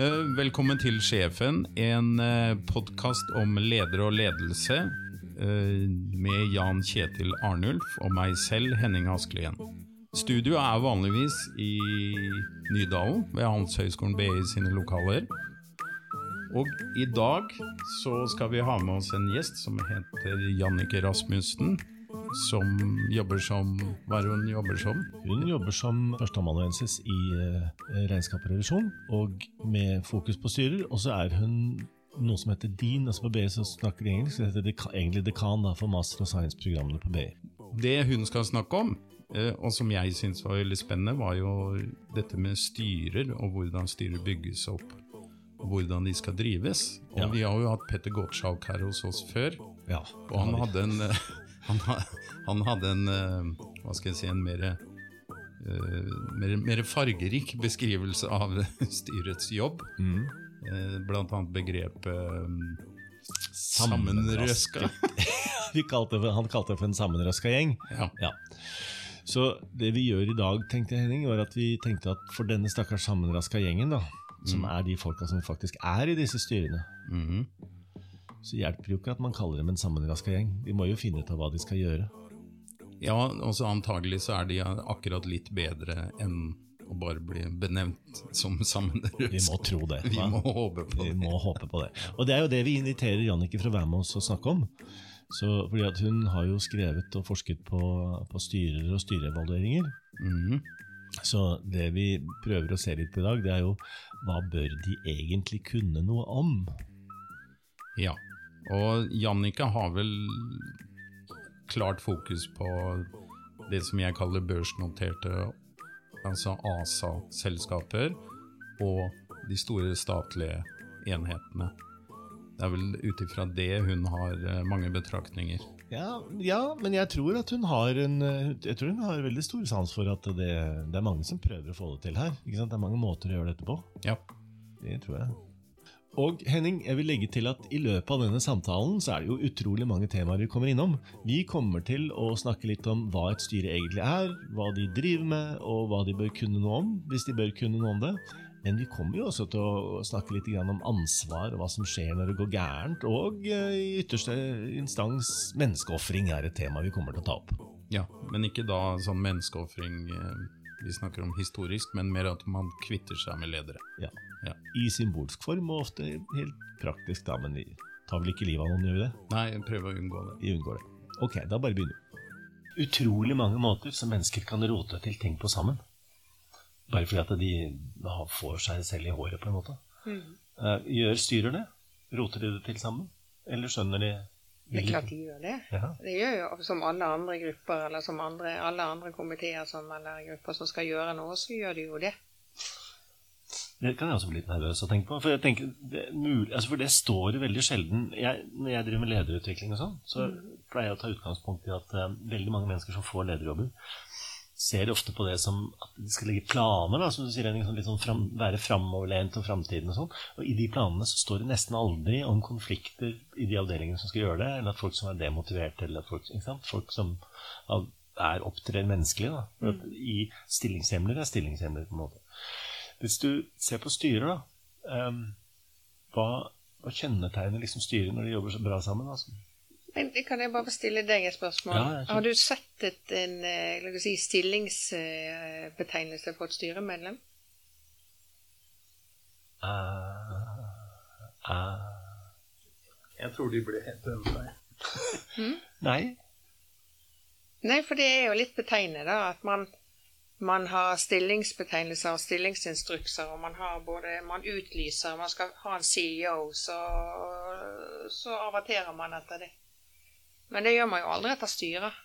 Eh, Velkommen til Sjefen, en podkast om ledere og ledelse. eh, Med Jan Kjetil Arnulf og meg selv, Henning Askelien. Studio er vanligvis i Nydalen, ved Handelshøyskolen BI sine lokaler. Og i dag så skal vi ha med oss en gjest som heter Jannike Rasmussen. Som jobber som Hva er det hun jobber som? Hun jobber som førsteamanuensis i eh, regnskap og revisjon, og med fokus på styrer. Og så er hun noe som heter dean, altså på BI som snakker engelsk. Det heter deka, egentlig dekan da, for master og science-programmene på BI. Det hun skal snakke om, eh, og som jeg syns var veldig spennende, var jo dette med styrer, og hvordan styrer bygges opp. Og hvordan de skal drives. Og Ja. Vi har jo hatt Petter Gottschalk her hos oss før, Ja, og han hadde en, eh, han, han hadde en eh, Hva skal jeg si En mer, eh, mer, mer fargerik beskrivelse av styrets jobb. Mm. Eh, Blant annet begrepet Sammenrøska. kalte for, han kalte det for en sammenrøska gjeng. Ja. Ja. Så det vi gjør i dag, tenkte Henning, var at vi tenkte at for denne stakkars sammenraska gjengen, da, som er de folka som faktisk er i disse styrene, Mhm. Så hjelper det jo ikke at man kaller dem en sammenraska gjeng. De må jo finne ut av hva de skal gjøre. Ja, og så antagelig så er de akkurat litt bedre enn å bare bli benevnt som sammenraska. Vi må tro det. Vi må håpe på Vi det. må håpe på det. Og det er jo det vi inviterer Jannicke for å være med oss og snakke om. Så, fordi at Hun har jo skrevet og forsket på, på styrer og styreevalueringer. Mm. Så det vi prøver å se litt på i dag, det er jo hva bør de egentlig kunne noe om? Ja. Og Jannicke har vel klart fokus på det som jeg kaller børsnoterte, altså ASA-selskaper, og de store statlige enhetene. Det er vel ut ifra det hun har eh, mange betraktninger. Ja, ja, men jeg tror at hun har en eh, Jeg tror hun har veldig stor sans for at det, det er mange som prøver å få det til her. Det er mange måter å gjøre dette på. Ja. Det tror jeg. Og Henning, jeg vil legge til at i løpet av denne samtalen så er det jo utrolig mange temaer vi kommer innom. Vi kommer til å snakke litt om hva et styre egentlig er, hva de driver med, og hva de bør kunne noe om, hvis de bør kunne noe om det. Men vi kommer jo også til å snakke litt om ansvar og hva som skjer når det går gærent, og eh, i ytterste instans menneskeofring er et tema vi kommer til å ta opp. Ja, men ikke da sånn menneskeofring eh, vi snakker om historisk, men mer at man kvitter seg med ledere. Ja. Ja. I symbolsk form, og ofte helt praktisk, da, men vi tar vel ikke livet av noen, gjør vi det? Nei, prøver å unngå det. Vi unngår det. Ok, da bare begynner vi. Utrolig mange måter som mennesker kan rote til ting på sammen. Bare fordi at de får seg selv i håret, på en måte. Mm. gjør styrer det? Roter de det til sammen? Eller skjønner de Det er klart de gjør det. Ja. Det gjør jo som alle andre grupper, eller som andre, alle andre komiteer som, eller grupper som skal gjøre noe, så gjør de jo det. Det kan jeg også bli litt nervøs å tenke på. For, jeg tenker, det, mulig, altså for det står jo veldig sjelden jeg, Når jeg driver med lederutvikling og sånn, så pleier jeg å ta utgangspunkt i at uh, veldig mange mennesker som får lederjobber, ser ofte på det som at de skal legge planer, da, som du sier, sånn litt sånn fram, være framoverlent om framtiden og sånn. Og i de planene så står det nesten aldri om konflikter i de avdelingene som skal gjøre det, eller at folk som er demotiverte, eller at folk, folk som er opptrer menneskelig. Da. Mm. I stillingshjemler er stillingshjemler, på en måte. Hvis du ser på styrer, da, Um, hva, hva kjennetegner liksom styret når de jobber så bra sammen? Altså? Men kan jeg bare stille deg et spørsmål? Ja. Har du sett et, en eh, la oss si, stillingsbetegnelse på et styremedlem? Uh, uh. Jeg tror de blir helt over deg. nei. Nei, for det er jo litt betegnende, da, at man, man har stillingsbetegnelser og stillingsinstrukser, og man har både Man utlyser, man skal ha en CEO, så, så averterer man etter det. Men det gjør man jo aldri etter styret.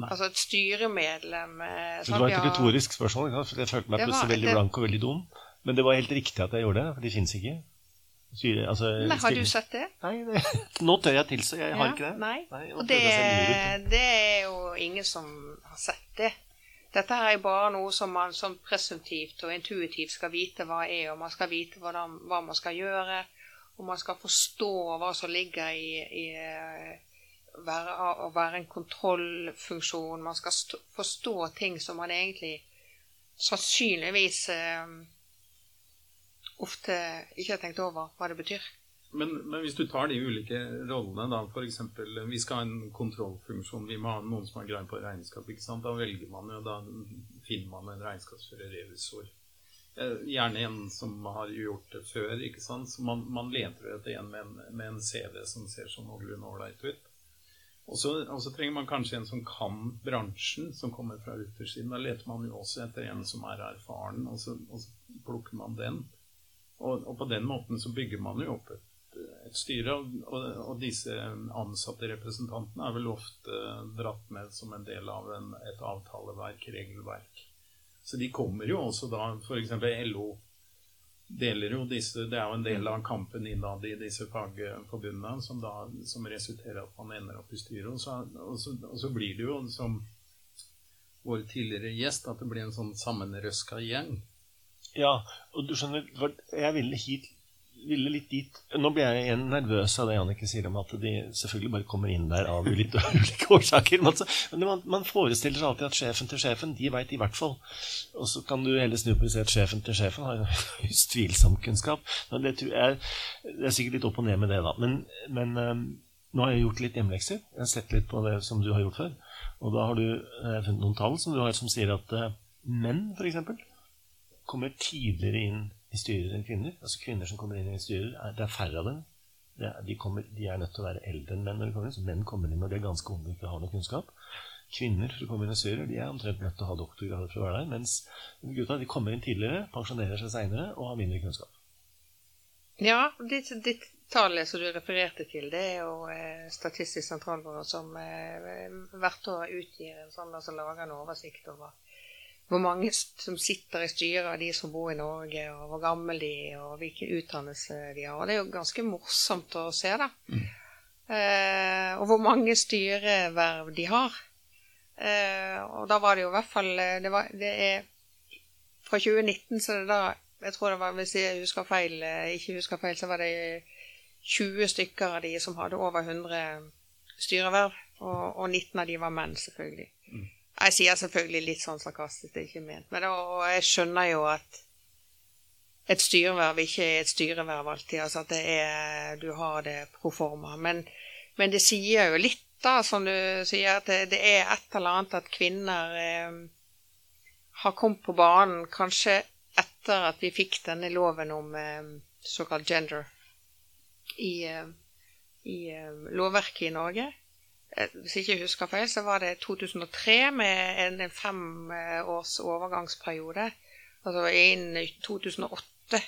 Nei. Altså et styremedlem eh, Det var et har- retorisk spørsmål. Jeg følte meg Det var- plutselig veldig det- blank og veldig dum. Men det var helt riktig at jeg gjorde det, for de fins ikke. Syre, altså, Nei, har du sett det? Nei, det, nå tør jeg tilstå. Jeg har Ja, ikke det. Nei. Nei, og det, det er jo ingen som har sett det. Dette her er bare noe som man som presumptivt og intuitivt skal vite hva er, og man skal vite hvordan, hva man skal gjøre, og man skal forstå hva som ligger i, i eh, være, å være en kontrollfunksjon. Man skal stå, forstå ting som man egentlig sannsynligvis eh, ofte ikke har tenkt over hva det betyr. Men, men, hvis du tar de ulike rollene, da f.eks. Vi skal ha en kontrollfunksjon. Vi må ha noen som har greie på regnskap. ikke sant? Da velger man jo, da finner man en regnskapsfører, revisor. Gjerne en som har gjort det før. ikke sant? Så man, man leter etter en med, en med en CV som ser sånn noenlunde ålreit ut. Og så, trenger man kanskje en som kan bransjen, som kommer fra utersiden. Da leter man jo også etter en som er erfaren, og så, og så plukker man den. Og, og, på den måten så bygger man jo opp et et styre. Og, og, disse ansatte representantene er vel ofte dratt med som en del av en, et avtaleverk, regelverk. Så de kommer jo også da F.eks. LO deler jo disse Det er jo en del av kampen innad i disse fagforbundene som, da, som resulterer at man ender opp i styret. Og så, og, så, og så, blir det jo, som vår tidligere gjest, at det blir en sånn sammenrøska gjeng. Ja, og du skjønner, jeg ville hit ville litt dit Nå blir jeg igjen nervøs av det Jannicke sier om at de selvfølgelig bare kommer inn der av litt ulike årsaker. Men man, man, forestiller seg alltid at sjefen til sjefen, de veit i hvert fall. Og så kan du heller snu på og si at sjefen til sjefen har høyst tvilsom kunnskap. Men det, er, det, er, sikkert litt opp og ned med det, da. Men, men um, nå har jeg gjort litt hjemmelekser. Jeg har sett litt på det som du har gjort før. Og da har du uh, funnet noen tall som du har som sier at uh, menn, f.eks., kommer tidligere inn i styrer enn kvinner. Altså Kvinner som kommer inn i styrer, er, det er færre av dem. Er, de, kommer, de, er nødt til å være eldre enn menn når de kommer inn. Så menn kommer inn når de er ganske unge og ikke har noe kunnskap. Kvinner for å komme inn i styrer, de er omtrent nødt til å ha doktorgrad for å være der. Mens gutta de kommer inn tidligere, pensjonerer seg seinere og har mindre kunnskap. Ja, ditt, ditt tallet som du refererte til, det er jo eh, Statistisk sentralbyrå som eh, hvert år utgir en sånn, altså lager en oversikt over hvor mange som sitter i styret av de som bor i Norge, og hvor gamle de er, og hvilken utdannelse de har. Og det er jo ganske morsomt å se, da. Mm. Eh, og hvor mange styreverv de har. Eh, og da var det jo i hvert fall eh, det, var, det er Fra 2019 så det da Jeg tror det var, hvis jeg husker feil, eh, ikke husker feil, så var det 20 stykker av de som hadde over 100 styreverv. Og, og 19 av de var menn, selvfølgelig. Jeg sier selvfølgelig litt sånn sarkastisk, det er ikke ment. Men og jeg skjønner jo at et styreverv ikke er et styreverv alltid. Altså at det er Du har det proforma. Men, men det sier jo litt, da, som du sier, at det, det er et eller annet at kvinner eh, har kommet på banen kanskje etter at vi fikk denne loven om eh, såkalt gender i, eh, i eh, lovverket i Norge. Eh, hvis jeg ikke husker feil, så var det 2003 med en fem eh, års overgangsperiode. Altså innen 2008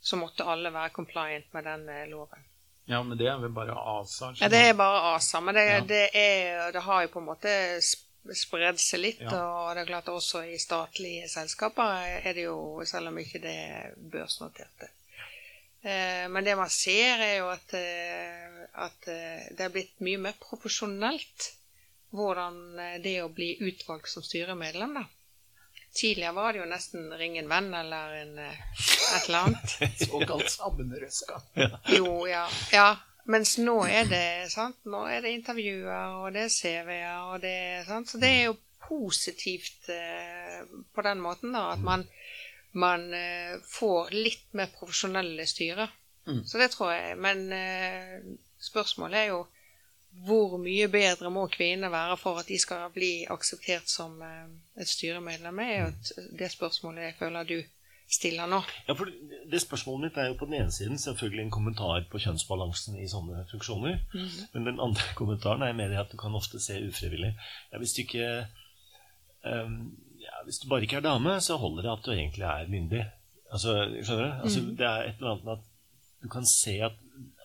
så måtte alle være compliant med den eh, loven. Ja, men det er vel bare ASA? Ja, det er bare ASA. Men det, ja. det, er, det har jo på en måte spredd seg litt. Ja. Og det er klart også i statlige selskaper er det jo, selv om ikke det er børsnoterte, men det man ser, er jo at, eh, at, eh, det er blitt mye mer profesjonelt hvordan det å bli utvalgt som styremedlem, da. Tidligere var det jo nesten 'ring en venn' eller en, et eller annet. Såkalt sammenrøska. jo, ja. ja. Mens nå er det sant? Nå er det intervjuer, og det er CV-er, og det sant? Så det er jo positivt eh, på den måten, da, at man man eh, får litt mer profesjonelle styrer. Mm. Så det tror jeg. Men eh, spørsmålet er jo hvor mye bedre må kvinner være for at de skal bli akseptert som eh, et styremedlem? er jo det spørsmålet jeg føler du stiller nå. Ja, for det Spørsmålet mitt er jo på den ene siden selvfølgelig en kommentar på kjønnsbalansen i sånne funksjoner. Mm. Men den andre kommentaren er mer at du kan ofte se ufrivillig. Ja, hvis du ikke um, hvis du bare ikke er dame, så holder det at du egentlig er myndig. Altså, skjønner du? Altså, mm. Det er et eller annet med at du kan se at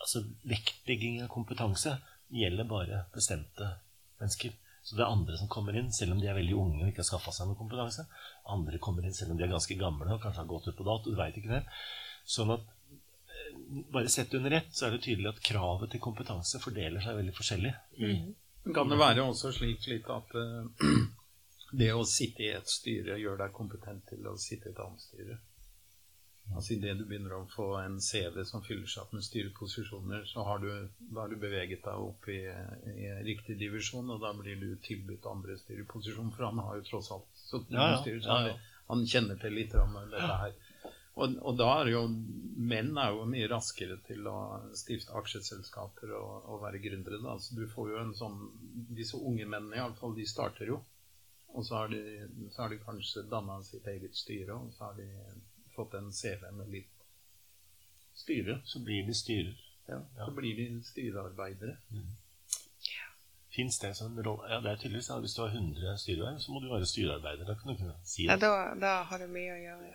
altså, vektlegging av kompetanse gjelder bare bestemte mennesker. Så det er andre som kommer inn, selv om de er veldig unge og ikke har skaffa seg noe kompetanse. Andre kommer inn selv om de er ganske gamle og kanskje har gått ut på dato. Du veit ikke det. Sånn at eh, bare sett under ett, så er det tydelig at kravet til kompetanse fordeler seg veldig forskjellig. Mm. Kan det være også slik, litt at uh, det å sitte i et styre gjør deg kompetent til å sitte i et annet styre. Altså Idet du begynner å få en CV som fyller seg opp med styreposisjoner, så har du, da har du beveget deg opp i, i riktig divisjon, og da blir du tilbudt andre styreposisjoner, for han har jo tross alt sittet ja, ja, styre, så han, han, kjenner til litt om dette her. Og, og da er jo menn er jo mye raskere til å stifte aksjeselskaper og, og være gründere. Da. Så du får jo en sånn Disse unge mennene, iallfall, de starter jo. Og så har de, så har de kanskje danna sitt eget styre, og så har de fått en CV med litt styre. Så blir de styrer. Ja, så blir de styrearbeidere. Fins det som en rolle? Ja, det er tydeligvis ja, Hvis du har 100 styreverv, så må du være styrearbeider. Da kan du kunne si Ja, det. da, da har du mye å gjøre.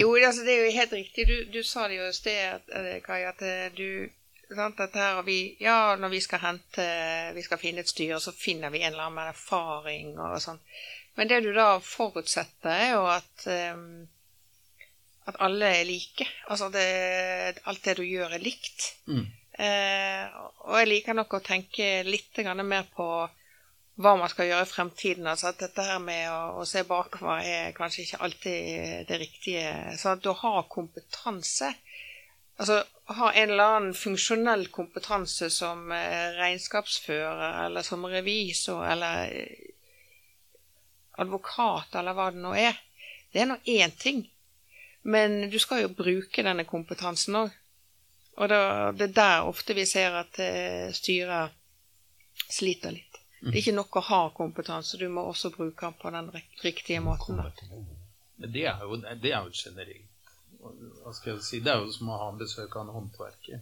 Jo, altså, det er jo helt riktig. Du, du sa det jo i sted, eh, Kai, at eh, du sant, dette her og vi, Ja, når vi skal hente Vi skal finne et styre, så finner vi en eller annen erfaring og sånn. Men det du da forutsetter, er jo at um, at alle er like. Altså det, alt det du gjør, er likt. Mm. Eh, og jeg liker nok å tenke litt mer på hva man skal gjøre i fremtiden. Altså at dette her med å, å se bakover er kanskje ikke alltid det riktige. Så at du har kompetanse Altså ha en eller annen funksjonell kompetanse som eh, regnskapsfører eller som revisor eller eh, advokat eller hva det nå er. Det er nå én ting. Men du skal jo bruke denne kompetansen òg. Og det er der ofte vi ser at styret sliter litt. Det er ikke nok å ha kompetanse, du må også bruke den på den riktige måten. Det er jo, det er jo generelt. Hva skal jeg si? Det er jo som å ha besøk av en håndverker.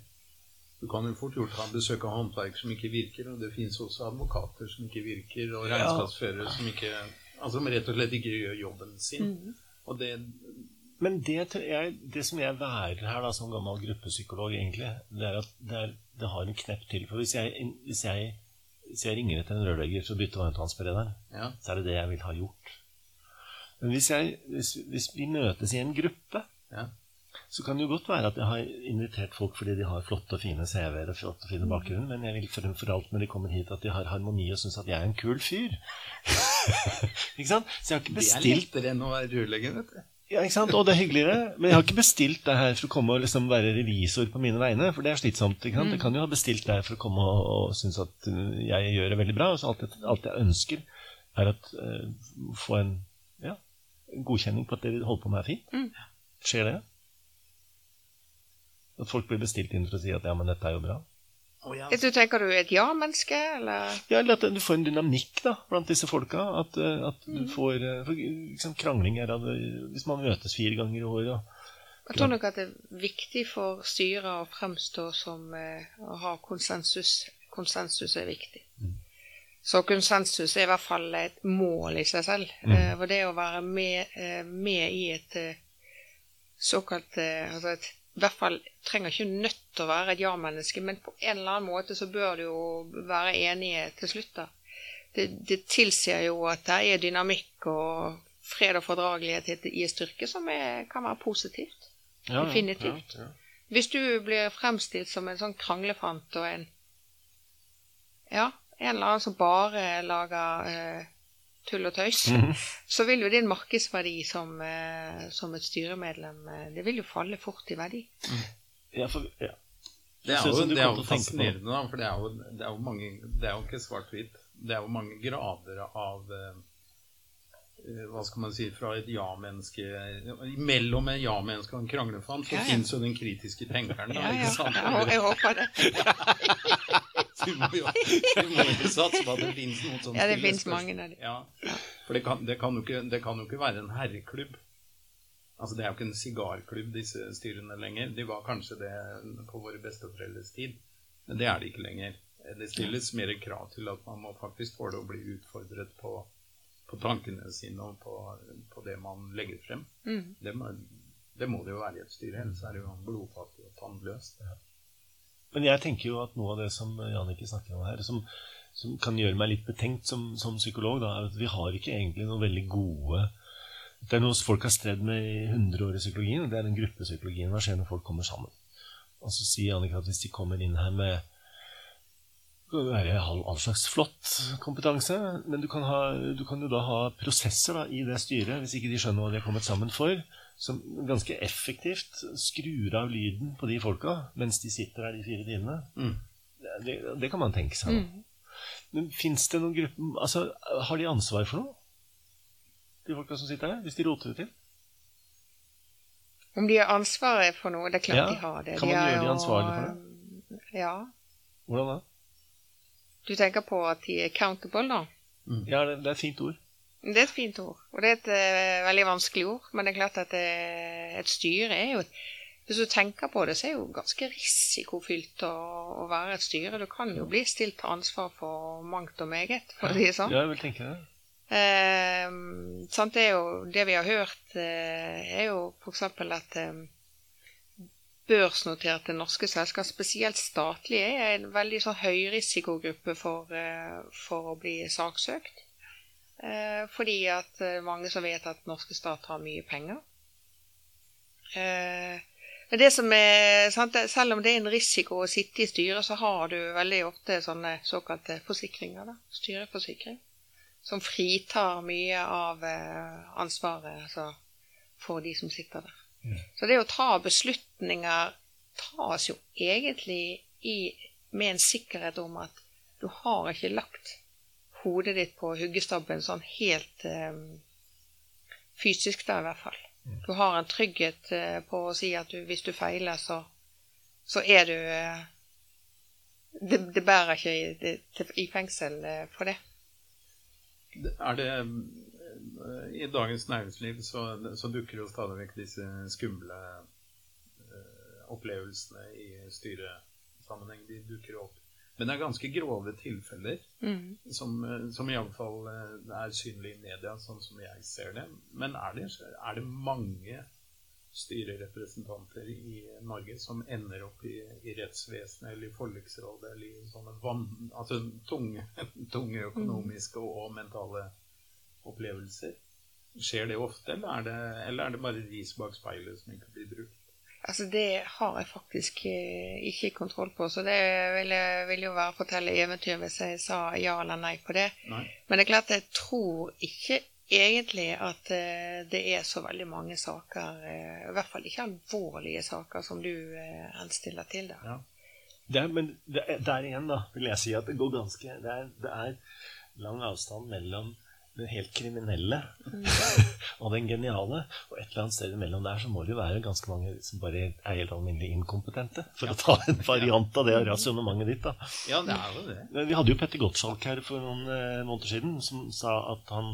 Du kan jo fort gjort ha besøk av håndverk som ikke virker, og det finnes også advokater som ikke virker, og regnskapsførere som ikke Altså som rett og slett ikke gjør jobben sin. Og det Men det, jeg, det som jeg værer her da, som gammel gruppepsykolog, egentlig, det er at det, er, det har en knepp til. For hvis jeg, hvis jeg, hvis jeg ringer etter en rørlegger for å bytte varmtvannsberederen, Ja. så er det det jeg vil ha gjort. Men hvis, jeg, hvis, hvis vi møtes i en gruppe, Ja. Så kan det jo godt være at jeg har invitert folk fordi de har flotte og fine CV-er og flotte og fine bakgrunn, men jeg vil fremfor alt når de kommer hit, at de har harmoni og syns at jeg er en kul fyr. ikke sant? Så jeg har ikke bestilt Det er lettere enn å være rørlegger, vet du. ja, ikke sant? Og det er hyggeligere. Men jeg har ikke bestilt deg her for å komme og liksom være revisor på mine vegne, for det er slitsomt. ikke sant? Jeg kan jo ha bestilt deg for å komme og, og synes at uh, jeg gjør det veldig bra. Og så alt, alt jeg ønsker, er at uh, få en ja, godkjenning på at det vi holder på med, er fint. Skjer det? At folk blir bestilt inn for å si at ja, men dette er jo bra. Oh, ja. Du tenker du er et ja-menneske, eller? Ja, eller at du får en dynamikk da, blant disse folka. At, at mm. du får uh, for, liksom, Krangling er det- Hvis man møtes fire ganger i året Jeg tror nok at det er viktig for styret å fremstå som eh, å ha konsensus. Konsensus er viktig. Så konsensus er i hvert fall et mål i seg selv. Eh, for det å være med, eh, med i et eh, såkalt eh, altså et, I hvert fall trenger ikke nødt til å være et ja-menneske, men på en eller annen måte så bør du jo være enige til slutt. da. Det, det tilsier jo at det er dynamikk og fred og fordragelighet i en styrke som er, kan være positivt. Ja, Definitivt. ja, ja. Hvis du blir fremstilt som en sånn kranglefant og en Ja, en eller annen som bare lager eh, tull og tøys, Mhm. så vil jo din markedsverdi som, eh, som et styremedlem eh, Det vil jo falle fort i verdi. Ja, for, ja. Det er jo, det er jo fascinerende, da, for det er jo, det er jo mange Det er jo ikke svart-hvitt. Det er jo mange grader av eh, Hva skal man si Fra et ja-menneske Mellom et ja-menneske og en kranglefant så Ja, ja. fins jo den kritiske tenkeren. Da, Ja, ja. Jeg, håper det. Du må jo du må jo satse på at det fins noen som Ja, det fins mange av de. Ja, for det kan, det, kan ikke, det kan jo ikke være en herreklubb. Altså Det er jo ikke en sigarklubb, disse styrene lenger. De var kanskje det på våre besteforeldres tid, men det er det ikke lenger. Det stilles mer krav til at man må faktisk tåle å bli utfordret på, på tankene sine og på, på det man legger frem. Mm. Det må, det må det jo være i et styre, ellers er det jo blodfattig og tannløst. Men jeg tenker jo at noe av det som Jannicke snakker om her, som, som kan gjøre meg litt betenkt som, som psykolog, da, er at vi har ikke egentlig noen veldig gode Det er noe folk har stredd med i 100 år i psykologien, og det er den gruppepsykologien. Hva skjer når folk kommer sammen? Og så sier Jannicke at hvis de kommer inn her med det være all, all slags flott kompetanse, men du kan, ha, du kan jo da ha prosesser da, i det styret, hvis ikke de skjønner hva de har kommet sammen for, som ganske effektivt skrur av lyden på de folka mens de sitter her de fire timene. Mm. Det, det kan man tenke seg. Mm. Men fins det noen grupper Altså, Har de ansvar for noe? De folka som sitter her? Hvis de roter det til? Om de har ansvaret for noe? Det er klart Ja, de har det. kan man de gjøre de ansvarlige for det? Ja. Hvordan da? Du tenker på at de er countable, da? Ja, det, det er et fint ord. Det er et fint ord, og det er et uh, veldig vanskelig ord. Men det er klart at eh, et styre er jo Hvis du tenker på det, så er det jo ganske risikofylt å, å være et styre. Du kan jo bli stilt til ansvar for mangt og meget, for å si det sånn. Ja, jeg vil tenke det. Eh, sant, det er jo det vi har hørt, eh, er jo f.eks. at eh, børsnoterte norske selskap, spesielt statlige, er en veldig sånn høyrisikogruppe for, eh, for å bli saksøkt. Eh, fordi at eh, mange som vet at norske stat har mye penger. Men det som er, sant, selv om det er en risiko å sitte i styret, så har du veldig ofte sånne såkalte forsikringer. da, Styreforsikring. Som fritar mye av ansvaret altså, for de som sitter der. Så det å ta beslutninger tas jo egentlig i, med en sikkerhet om at du har ikke lagt hodet ditt på huggestabben sånn helt um, fysisk da, i hvert fall. Du har en trygghet uh, på å si at du, hvis du feiler, så, så er du uh, det, det bærer ikke i, det, til- i fengsel uh, for det. Er det I Dagens Næringsliv så, så dukker jo stadig vekk disse skumle uh, opplevelsene i styresammenheng. De dukker opp. Men det er ganske grove tilfeller Mm. som, eh, som iallfall er synlige i media, sånn som jeg ser det. Men er det, er det mange styrerepresentanter i Norge som ender opp i, i rettsvesenet eller i forliksrådet eller i sånne van, altså tunge, tunge økonomiske og mentale opplevelser? Skjer det ofte, eller er det, eller er det bare ris bak speilet som ikke blir brukt? Altså, det har jeg faktisk eh, ikke kontroll på, så det vil, vil jo være å fortelle eventyr hvis jeg sa ja eller nei på det. Nei? Men det er klart jeg tror ikke egentlig at eh, det er så veldig mange saker, eh, i hvert fall ikke alvorlige saker, som du henstiller til. da. Ja. Det er, men det er, der igjen da, vil jeg si at det går ganske Det er, det er lang avstand mellom den helt kriminelle og den geniale. Og et eller annet sted imellom der så må det jo være ganske mange som bare er helt alminnelig inkompetente. For å ta en variant av det rasjonementet ditt. da. ja, det er jo det. Men Vi hadde jo Petter Gottschalk her for noen eh, måneder siden, som sa at han,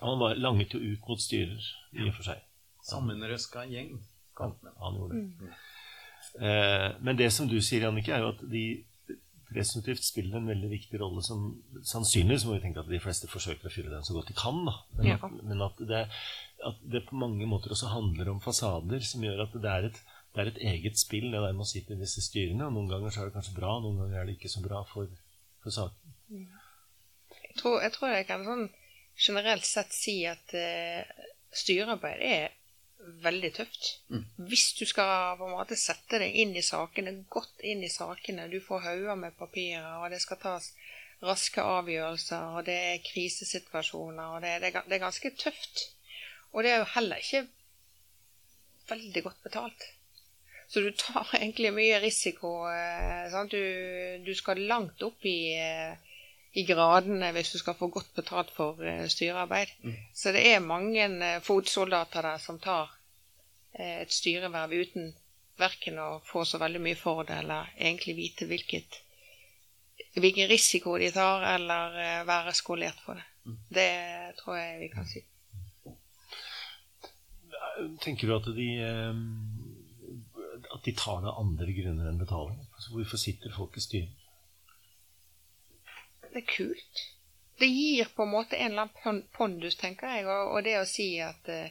han var, langet jo ut mot styrer, i og for seg. Sammenrøska gjeng, kalte. Han gjorde det. Eh, men det som du sier, Jannicke, er jo at de presumptivt spiller en veldig viktig rolle som Sannsynligvis må vi tenke at de fleste forsøker å fylle den så godt de kan, da. Men, Ja. at, men at, det, at det på mange måter også handler om fasader, som gjør at det er et, det er et eget spill, det der med å sitte i disse styrene. og Noen ganger så er det kanskje bra, noen ganger er det ikke så bra for, for saken. Jeg tror, jeg tror jeg kan sånn generelt sett si at uh, styrearbeid er veldig tøft. Hvis du skal på en måte sette deg inn i sakene, godt inn i sakene, du får hauger med papirer, og det skal tas raske avgjørelser, og det er krisesituasjoner, og det, det, det er ganske tøft. Og det er jo heller ikke veldig godt betalt. Så du tar egentlig mye risiko. Eh? Du, du skal langt opp i, eh, i gradene hvis du skal få godt betalt for eh, styrearbeid. Så det er mange eh, fotsoldater der som tar eh, et styreverv uten verken å få så veldig mye for det, eller egentlig vite hvilket, hvilken risiko de tar, eller eh, være skolert for det. Det tror jeg vi kan si. Tenker du at de eh, At de tar det av andre grunner enn betaling? Altså, hvorfor sitter folk i styret? Det er kult. Det gir på en måte en eller annen pondus, tenker jeg. Og, og det å si at uh,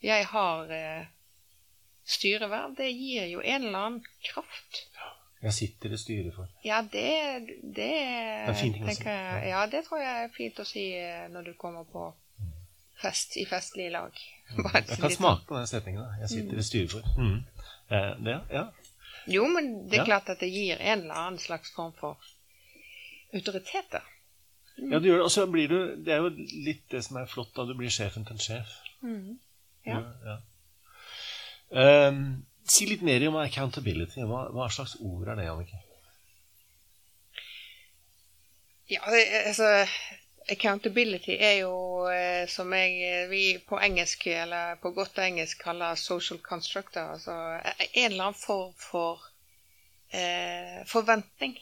jeg har uh, styreverv, det gir jo en eller annen kraft. Jeg sitter i styret for Ja, det, det, er en fin ting å si. jeg Ja, det tror jeg er fint å si eh, når du kommer på fest i festlig lag. Bare Jeg kan litt- smake på den setningen. da. Jeg sitter i styret for. Mm. Eh, det, ja. Jo, men det er Ja. klart at det gir en eller annen slags form for autoritet, Mm. ja, du gjør det. Og så blir du Det er jo litt det som er flott, da du blir sjefen til en sjef. Ja. ja. Um, si litt mer om accountability. Hva, hva slags ord er det, Annike? Ja, altså accountability er jo, eh, som jeg, vi på engelsk, eller på godt engelsk, kaller social constructor. Altså eh, en eller annen form for eh, forventning.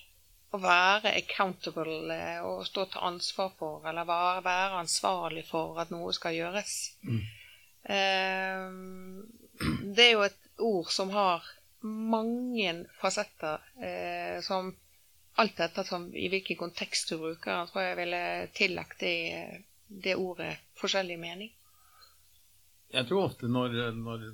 Å være accountable eh, og stå til ansvar for, eller være, være ansvarlig for at noe skal gjøres. Mm. Eh, det er jo et ord som har mange fasetter, eh, som alt dette som, i hvilken kontekst du bruker Jeg tror jeg ville tillagt det, det ordet forskjellig mening. Jeg tror ofte når, når,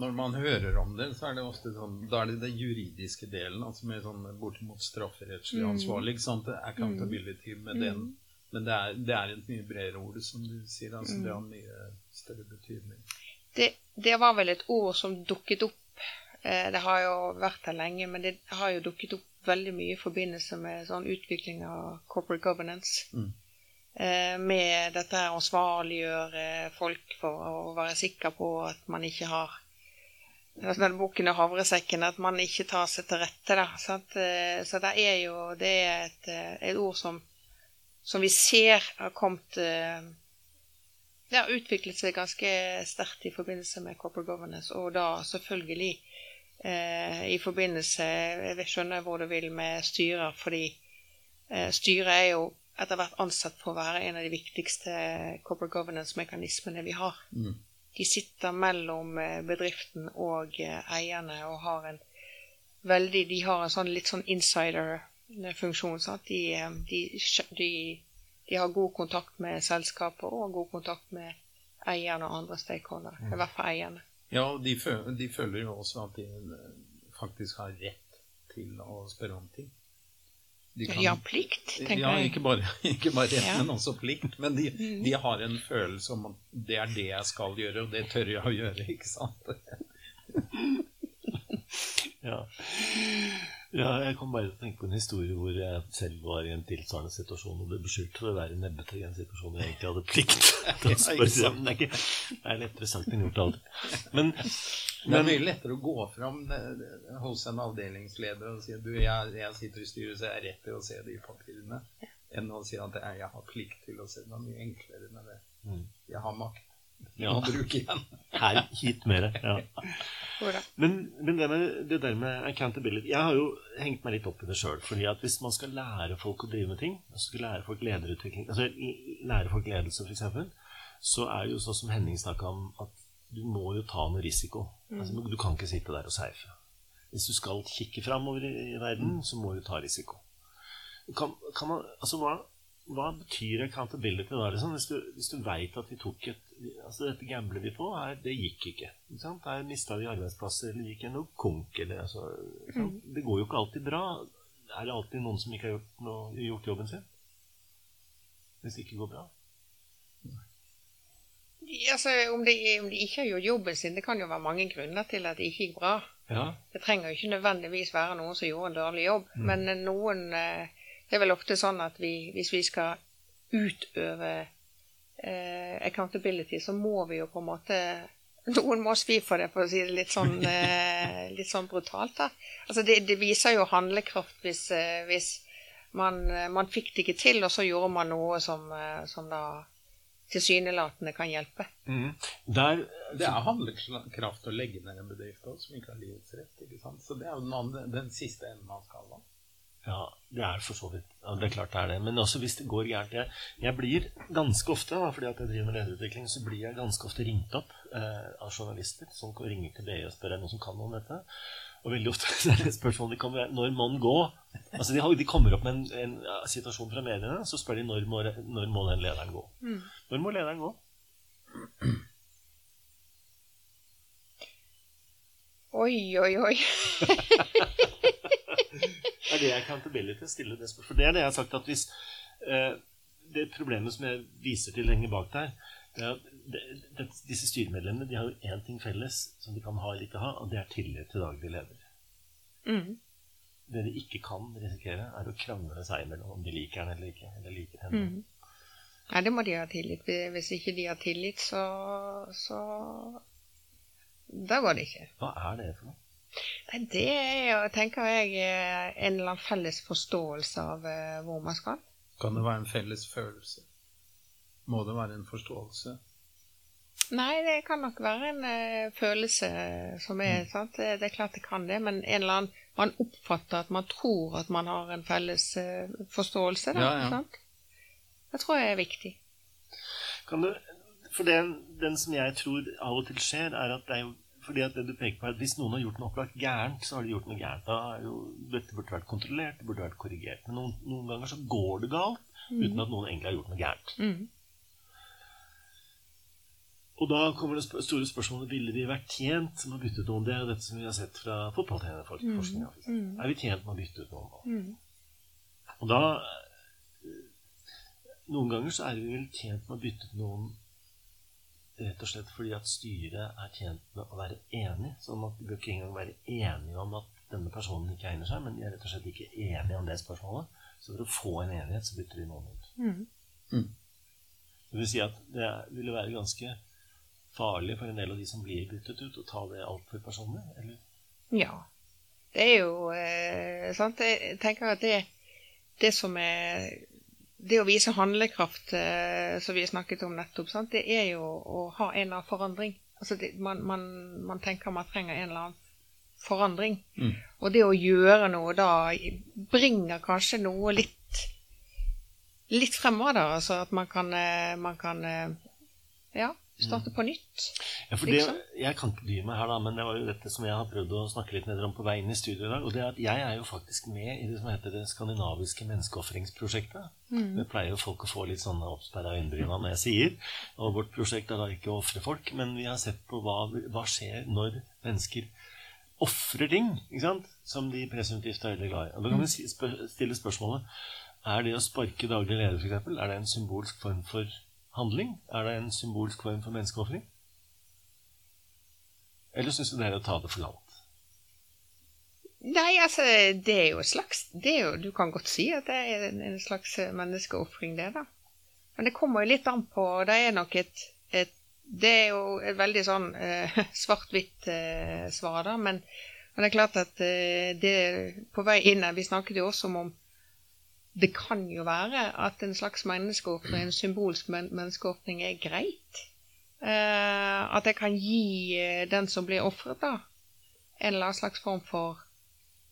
når, man hører om det, så er det ofte sånn Da er det den juridiske delen, altså med sånn bortimot strafferettslig Mm. ansvarlig. ikke sant? Accountability med Mm. den. Men det er, det er et mye bredere ord, som du sier. altså Mm. Det har mye større betydning. Det, det var vel et ord som dukket opp. Eh, det har jo vært her lenge, men det har jo dukket opp veldig mye i forbindelse med sånn utvikling av corporate governance. Mm. Eh, med dette her å ansvarliggjøre folk for å være sikker på at man ikke har altså den boken og havresekken, at man ikke tar seg til rette. Da, sant? Eh, Så det er jo det er et, eh, et ord som, som vi ser har kommet eh, det har utviklet seg ganske sterkt i forbindelse med corporate governance, og da selvfølgelig eh, i forbindelse Jeg skjønner hvor du vil med styrer, fordi eh, styret er jo etter hvert ansett for å være en av de viktigste corporate governance-mekanismene vi har. Mm. De sitter mellom eh, bedriften og eh, eierne og har en veldig De har en sånn litt sånn insider-funksjon. sant? De, eh, de, de, de har god kontakt med selskapet og god kontakt med eierne og andre stakeholdere. I hvert fall eierne. Ja, de, føler, de føler jo også at de faktisk har rett til å spørre om ting. De kan, ja, plikt, tenker ja, jeg. ikke bare, ikke bare rett, Ja. men også plikt. Men de, Mhm. de har en følelse om at det er det jeg skal gjøre, og det tør jeg å gjøre, ikke sant? Ja. ja, jeg kom bare til å tenke på en historie hvor jeg selv var i en tilsvarende situasjon og ble beskyldt for å være nebbete i en situasjon hvor jeg egentlig hadde plikt til å spørre. ikke det er, ikke, det er lettere sagt enn gjort alltid. Men, Det er mye lettere å gå fram hos en avdelingsleder og si at du, jeg, jeg sitter i styret, så jeg har rett til å se de papirene, enn å si at jeg, jeg har plikt til å se. Det er mye enklere med det. Mm. Jeg har makt. Ja. Igjen. her, hit mere. Ja. Men, men det, med, det der med accountability Jeg har jo hengt meg litt opp i det sjøl. fordi at hvis man skal lære folk å drive med ting, altså skal lære folk lederutvikling altså lære folk ledelse, f.eks., så er det jo sånn som Henning snakka om, at du må jo ta noe risiko. Altså, du kan ikke sitte der og seife. Hvis du skal kikke framover i, i verden, så må du ta risiko. Kan, kan man, altså hva, hva betyr accountability da? Liksom? Hvis du, hvis du veit at vi tok et altså Dette gambler vi på, her, det gikk ikke. ikke sant? Der mista vi arbeidsplasser, eller gikk en konk, eller altså ikke? Det går jo ikke alltid bra. Er det alltid noen som ikke har gjort, noe, gjort jobben sin? Hvis det ikke går bra? Altså, om de, om de ikke har gjort jobben sin, det kan jo være mange grunner til at det ikke gikk bra. Ja. Det trenger jo ikke nødvendigvis være noen som gjorde en dårlig jobb, men eh, noen eh, Det er vel ofte sånn at vi, hvis vi skal utøve eh, accountability, så må vi jo på en måte Noen må svi for det, for å si det litt sånn, eh, litt sånn brutalt. da. Altså det, det viser jo handlekraft hvis, eh, hvis man, man fikk det ikke til, og så gjorde man noe som, som da tilsynelatende kan hjelpe. Mm. Der, Det er handlekraft å legge ned en bedrift også, som ikke har livets rett. ikke sant? Så det er jo den, andre, den siste enden av skalaen. Ja, det er for så vidt. Ja, det er klart det er det. Men også hvis det går gærent Jeg, jeg blir ganske ofte, da, fordi at jeg driver med lederutvikling, så blir jeg ganske ofte ringt opp eh, av journalister som ringer til BI og spør om noen som kan noe om dette. Og veldig ofte er det spørsmålet de kommer Når må den gå? Altså de, har, de kommer opp med en, en ja, situasjon fra mediene, så spør de når må, når må den lederen gå. Når må lederen gå? Oi, oi, oi. det Er det accountability? Stille det spørsmålet. For det er det jeg har sagt at hvis eh, Det problemet som jeg viser til lenger bak der, det er at det, det, disse styremedlemmene de har jo én ting felles som de kan ha eller ikke ha, og det er tillit til daglig leder. Mm. Det de ikke kan risikere, er å krangle seg imellom om de liker den eller ikke. Eller liker henne. Mm. Nei, det må de ha tillit. Hvis ikke de har tillit, så, så Da går det ikke. Hva er det for noe? Nei, Det er jo, tenker jeg, eh, en eller annen felles forståelse av eh, hvor man skal. Kan det være en felles følelse? må det være en forståelse? Nei, det kan nok være en uh, følelse som er sant? Det, det, er klart det kan det, men en eller annen man oppfatter at man tror at man har en felles uh, forståelse. Da, ja, ja. Sant? Det tror jeg er viktig. Kan du, for den, den, som jeg tror av og til skjer, er at det er jo fordi at det du peker på er at Hvis noen har gjort noe opplagt gærent, så har de gjort noe gærent. Da er jo, dette burde vært kontrollert, det burde vært korrigert. Men noen, noen ganger så går det galt mm. uten at noen egentlig har gjort noe gærent. Mm. Og da kommer det store spørsmålet ville vi vært tjent med å bytte ut noen. Det er jo dette som vi har sett fra fotballtrenerforskninga. Mm. mm. Er vi tjent med å bytte ut noen? Mm. Og da Noen ganger så er vi vel tjent med å bytte ut noen rett og slett fordi at styret er tjent med å være enig. Sånn at de bør ikke engang være enige om at denne personen ikke egner seg, men de er rett og slett ikke enige om det spørsmålet. Så for å få en enighet, så bytter de noen ut. Mm. Mm. Det vil si at det ville være ganske farlig for en del av de som blir byttet ut, å ta det altfor personlig? eller? Ja. Det er jo eh, sant. Jeg tenker at det, det som er Det å vise handlekraft, eh, som vi snakket om nettopp, sant? det er jo å ha en eller annen forandring. Altså det, man, man, man, tenker man trenger en eller annen forandring. Mm. Og det å gjøre noe da bringer kanskje noe litt litt fremover, da. Altså at man kan, eh, man kan eh, Ja Starte på nytt. Ja, for det, Jeg kan ikke dy meg her, da, men det var jo dette som jeg har prøvd å snakke litt ned om på vei inn i studio i dag. Og det er at jeg er jo faktisk med i det som heter det skandinaviske menneskeofringsprosjektet. Mm. Det pleier jo folk å få litt sånne oppsperra øyenbryn når jeg sier. Og vårt prosjekt er da ikke å ofre folk, men vi har sett på hva, hva skjer når mennesker ofrer ting ikke sant? som de presumptivt er veldig glad i. Og Da kan vi stille spørsmålet er det å sparke daglig leder, f.eks., er det en symbolsk form for handling? Er det en symbolsk form for menneskeofring? Eller syns du det er å ta det for langt? Nei, altså, det er jo et slags jo, Du kan godt si at det er en, en slags menneskeofring, det, da. Men det kommer jo litt an på Det er nok et, et Det er jo et veldig sånn eh, svart-hvitt eh, svar, da. Men, men, det er klart at eh, det på vei inn her Vi snakket jo også om det kan jo være at en slags menneskeåpning, en symbolsk menneskeåpning, er greit. Eh, at jeg kan gi eh, den som blir ofret, da, en eller annen slags form for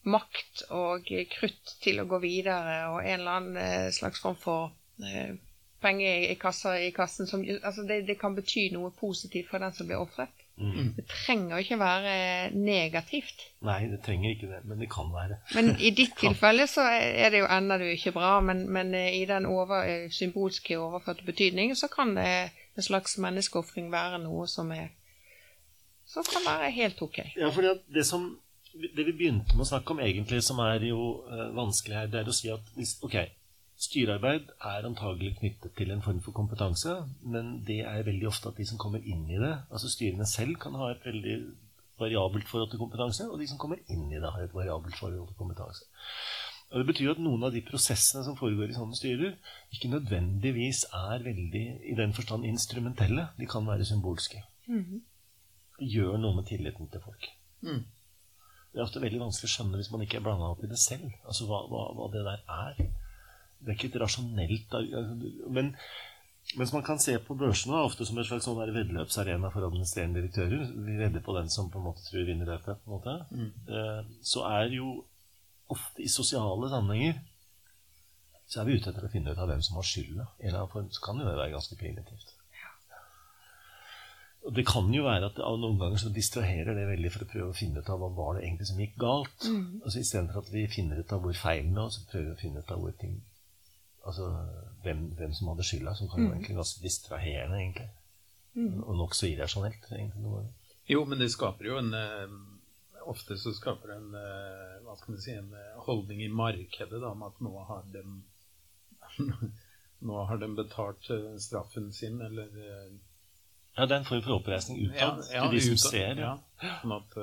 makt og krutt til å gå videre, og en eller annen eh, slags form for eh, penger i, kassa, i kassen som Altså, det, det, kan bety noe positivt for den som blir ofret. Mm. Det trenger ikke være negativt. Nei, det trenger ikke det, men det kan være. Men i ditt tilfelle så er det jo ennå ikke bra, men, men, eh, i den over, eh, symbolske overførte betydning så kan det en slags menneskeofring være noe som er som kan være helt ok. Ja, for det, som, det vi begynte med å snakke om egentlig, som er jo uh, vanskelig her, det er å si at hvis, ok, Styrearbeid er antagelig knyttet til en form for kompetanse, men det er veldig ofte at de som kommer inn i det Altså styrene selv kan ha et veldig variabelt forhold til kompetanse, og de som kommer inn i det, har et variabelt forhold til kompetanse. Og Det betyr at noen av de prosessene som foregår i sånne styrer, ikke nødvendigvis er veldig i den forstand instrumentelle. De kan være symbolske. Mm. Det gjør noe med tilliten til folk. Mm. Det er ofte veldig vanskelig å skjønne hvis man ikke er blanda opp i det selv. Altså hva, hva, hva det der er. Det er ikke et rasjonelt Men mens man kan se på børsene ofte som en slags sånn veddeløpsarena for administrerende direktører Vi vedder på den som på en måte tror vinner dette. på en måte, mm. Eh, så er jo ofte i sosiale sammenhenger så er vi ute etter å finne ut av hvem som har skylda. Så kan jo det være ganske primitivt. Og Det kan jo være at det, noen ganger så distraherer det veldig for å prøve å finne ut av hva var det egentlig som gikk galt. Mm. Altså Istedenfor at vi finner ut av hvor feilen er, så prøver vi å finne ut av hvor ting Altså hvem, hvem som hadde skylda, som kan mm. være ganske distraherende, egentlig. Mm. Og nokså irrasjonelt, egentlig. Jo, men det skaper jo en eh, Ofte så skaper det en eh, hva skal man si, en eh, holdning i markedet da, om at nå har de nå har de betalt straffen sin, eller Ja, det er en form for oppreisning utad ja, ja, til de som utad, ser. Ja. Sånn at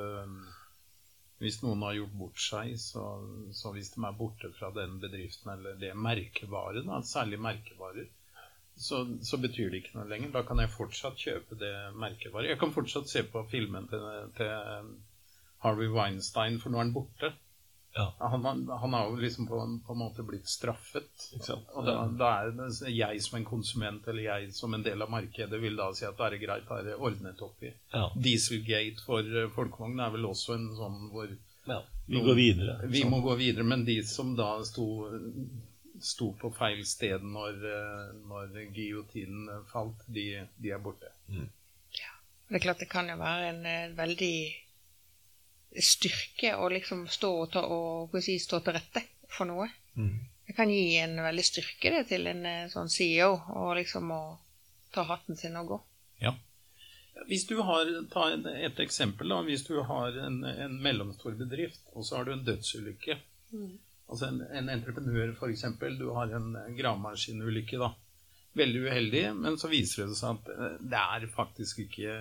hvis noen har gjort bort seg, så, så, hvis de er borte fra den bedriften eller det merkevaret, da, særlig merkevarer, så, så, betyr det ikke noe lenger. Da kan jeg fortsatt kjøpe det merkevaret. Jeg kan fortsatt se på filmen til, til Harvey Weinstein, for nå er han borte. Ja. Han, har- han har jo liksom på, en- på en måte blitt straffet. Ikke sant? Og da, da er det jeg som en konsument, eller jeg som en del av markedet, vil da si at det er greit, da er det ordnet opp i. Ja. Dieselgate for eh, folkevogn er vel også en sånn hvor ja. Vi går videre. vi må gå videre, men de som da sto, sto på feil sted når, eh, når giotinen falt, de, de er borte. Det er klart det kan jo være en eh, veldig styrke å liksom stå og, ta, og hva si, stå til rette for noe. Mm. Det kan gi en veldig styrke det til en eh, sånn CEO, og liksom å ta hatten sin og gå. Ja. Hvis du har, ta et, eksempel da, hvis du har en, en mellomstor bedrift, og så har du en dødsulykke. Altså en, en entreprenør for eksempel, du har en gravemaskinulykke da. Veldig uheldig, men så viser det seg at eh, det er faktisk ikke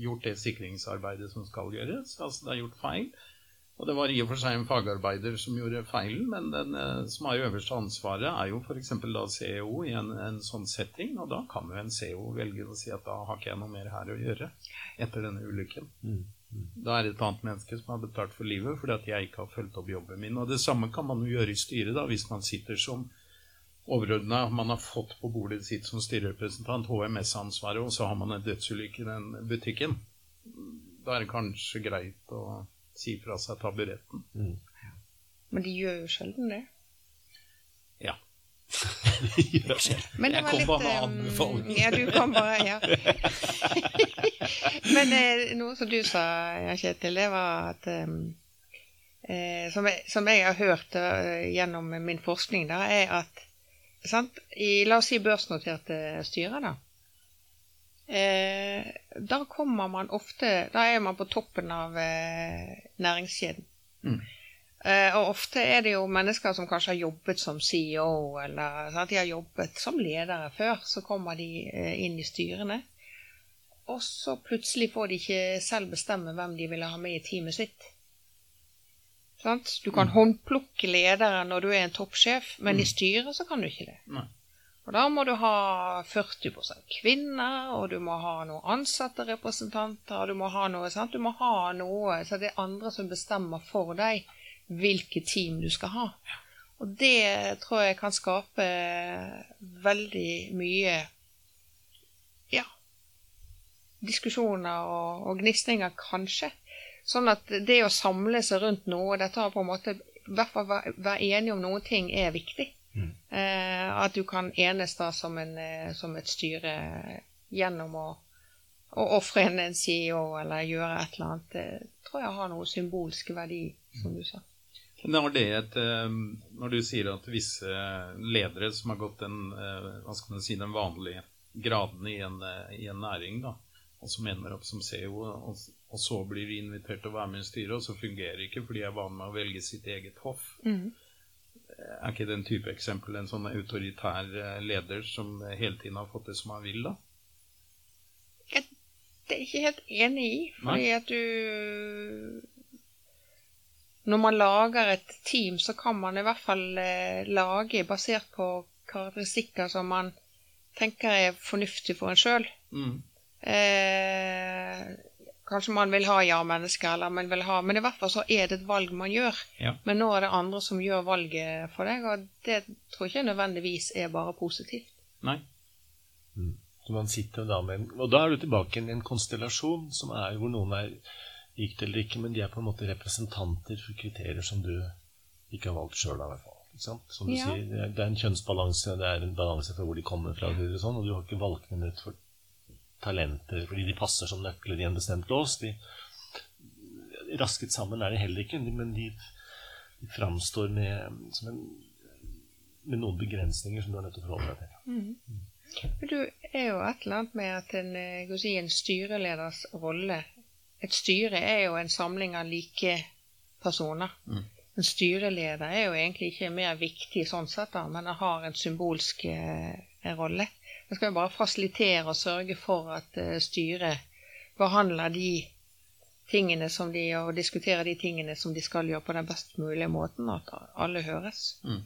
gjort det sikringsarbeidet som skal gjøres. Altså det er gjort feil. Og det var i og for seg en fagarbeider som gjorde feilen, men den eh, som har jo øverste ansvaret, er jo f.eks. da CEO i en, en sånn setting, og da kan jo en CEO velge å si at da har ikke jeg noe mer her å gjøre etter denne ulykken. Mm. Da er det et annet menneske som har betalt for livet fordi at jeg ikke har fulgt opp jobben min. Og det samme kan man jo gjøre i styret, da, hvis man sitter som overordna. Man har fått på bordet sitt som styrerepresentant HMS-ansvaret, og så har man en dødsulykke i den butikken. Da er det kanskje greit å si fra seg taburetten. Mm. Men de gjør jo sjelden det. Ja. Gjør det. var Jeg kom bare med anbefaling. Ja, du kom bare, ja. Men eh, noe som du sa, ja, Kjetil, det var at eh, eh, som, jeg, som jeg har hørt eh, gjennom min forskning, da, er at sant, i la oss si børsnoterte styrer, da. Eh, da kommer man ofte Da er man på toppen av eh, næringskjeden. Mm. Eh, og ofte er det jo mennesker som kanskje har jobbet som CEO, eller sant? de har jobbet som ledere før. Så kommer de eh, inn i styrene, og så plutselig får de ikke selv bestemme hvem de vil ha med i teamet sitt. Sant? Du kan håndplukke ledere når du er en toppsjef, men i styret så kan du ikke det. Nei. Og da må du ha 40% kvinner, og du må ha noen ansatte representanter, og du må ha noe, sant? Du må ha noe, så det er andre som bestemmer for deg hvilket team du skal ha. Og det tror jeg kan skape veldig mye ja, diskusjoner og, og gnisninger, kanskje. Sånn at det å samle seg rundt noe, dette har på en måte i hvert fall være enige om noen ting er viktig. Mm. Eh, at du kan enes da som, en, eh, som et styre gjennom å, å ofre en, en CEO eller gjøre et eller annet. Det tror jeg har noe symbolsk verdi, som du sa. Men har det et, eh, Når du sier at visse ledere som har gått den, hva skal man si, den vanlige graden i en, i en næring, da, og som ender opp som CEO, og, og så blir de invitert til å være med i styret, og så fungerer det ikke fordi jeg er vant med å velge sitt eget hoff. Er ikke den type eksempel en sånn autoritær eh, leder som hele tiden har fått det som han vil, da? Jeg, det er ikke helt enig i, fordi Nei. at du Når man lager et team, så kan man i hvert fall eh, lage basert på karakteristikker som man tenker er fornuftig for en sjøl. Mm. Eh, kanskje man vil ha ja-mennesker, eller man vil ha Men i hvert fall så er det et valg man gjør. Ja. Men nå er det andre som gjør valget for deg, og det tror jeg ikke nødvendigvis er bare positivt. Nei. Så man sitter da med en, Og da er du tilbake i en konstellasjon som er hvor noen er likt eller ikke, men de er på en måte representanter for kriterier som du ikke har valgt sjøl, i hvert fall. Ikke sant? Som du Ja. sier, det er, er en kjønnsbalanse, det er en balanse for hvor de kommer fra, og sånn, og du har ikke valgt dem ut for talenter fordi de passer som nøkler i en bestemt lås. De, rasket sammen er de heller ikke, men de, de framstår med, som en, med noen begrensninger som du er nødt til å forholde deg til. Men du er jo et eller annet med at en, eh, si, en styreleders rolle Et styre er jo en samling av like personer. Mm. En styreleder er jo egentlig ikke mer viktig sånn sett, da, men har en symbolsk eh, rolle. Den skal jo bare fasilitere og sørge for at eh, styret behandler de tingene som de, og diskuterer de tingene som de skal gjøre på den best mulige måten, at alle høres. Mm.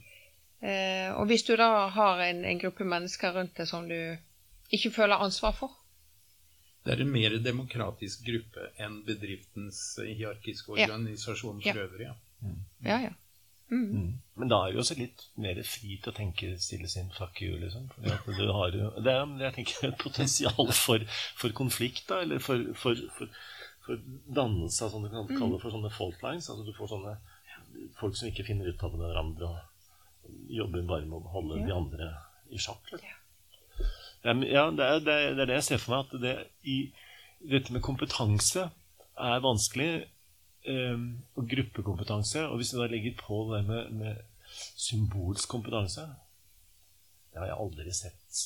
Eh, og hvis du da har en, en gruppe mennesker rundt deg som du ikke føler ansvar for, Det er en mer demokratisk gruppe enn bedriftens hierarkiske organisasjon Ja. for øvrig. Ja. Ja, ja. Mm. Mm. Men da er du også litt mer fri til å tenke stille sin 'fuck you', liksom. Fordi at du har Det er jeg tenker, et potensial for, for konflikt, da, eller for, for, for, for dannelse av sånne kan kalle det for sånne fault lines. Altså du får sånne folk som ikke finner ut av det hverandre, og jobber bare med å holde Ja. de andre i sjakk. Liksom. Ja. Ja, ja det, er, det, er, det er det jeg ser for meg, at det i dette med kompetanse er vanskelig. Og gruppekompetanse. Og hvis du da legger på det der med, med symbolsk kompetanse Det har jeg aldri sett.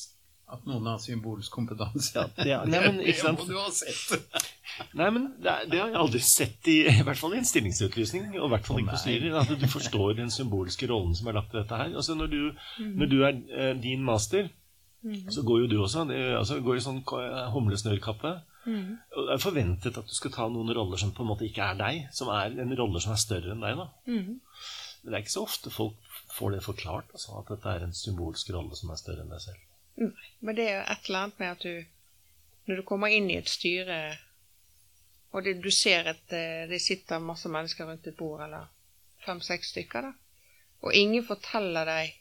At noen har symbolsk kompetanse. Ja, det er- nei, men, ikke sant? Det må du ha sett. Nei, men det, er, det har jeg aldri sett, i, i hvert fall i en stillingsutlysning. Og i hvert fall ikke på styrer. At du forstår den symbolske rollen som er lagt i dette her. Altså Når du, når du er eh, din master, så går jo du også. Det, altså, går i sånn humlesnørkappe. Mm. Det er forventet at du skal ta noen roller som på en måte ikke er deg. Som er en rolle som er større enn deg. da Mm. Men det er ikke så ofte folk får det forklart. Altså, at dette er en symbolsk rolle som er større enn deg selv. Nei, Men det er jo et eller annet med at du Når du kommer inn i et styre, og det, du ser at eh, det sitter masse mennesker rundt et bord, eller fem-seks stykker, da, og ingen forteller deg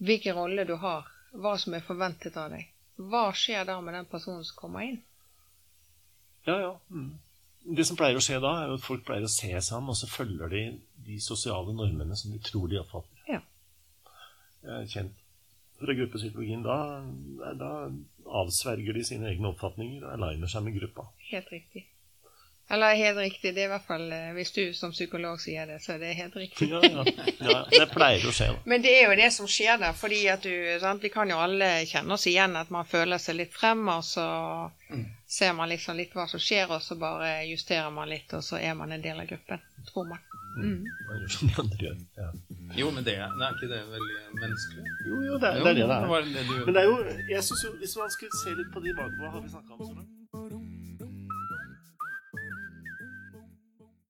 hvilken rolle du har, hva som er forventet av deg, hva skjer da med den personen som kommer inn? Ja, ja. Mm. Det som pleier å skje da, er jo at folk pleier å se seg om, og så følger de de sosiale normene som de tror de oppfatter. Ja. Jeg er kjent fra gruppepsykologien. Da, da avsverger de sine egne oppfatninger og aligner seg med gruppa. Helt riktig. Eller helt riktig, det er i hvert fall eh, hvis du som psykolog sier det, så er det helt riktig. Ja, ja. ja det pleier å skje, da. Men det er jo det som skjer der, fordi at du sant? Vi kan jo alle kjenne oss igjen at man føler seg litt frem, og så ser man liksom litt hva som skjer, og så bare justerer man litt, og så er man en del av gruppen, tror man. Mm. Gjør. Ja. Jo, men det, er- er ikke det veldig menneskelig? Jo, jo, det er det er det det er. det. Men det er jo, jeg syns jo, hvis man skulle se litt på de bakover, har vi snakket om så langt?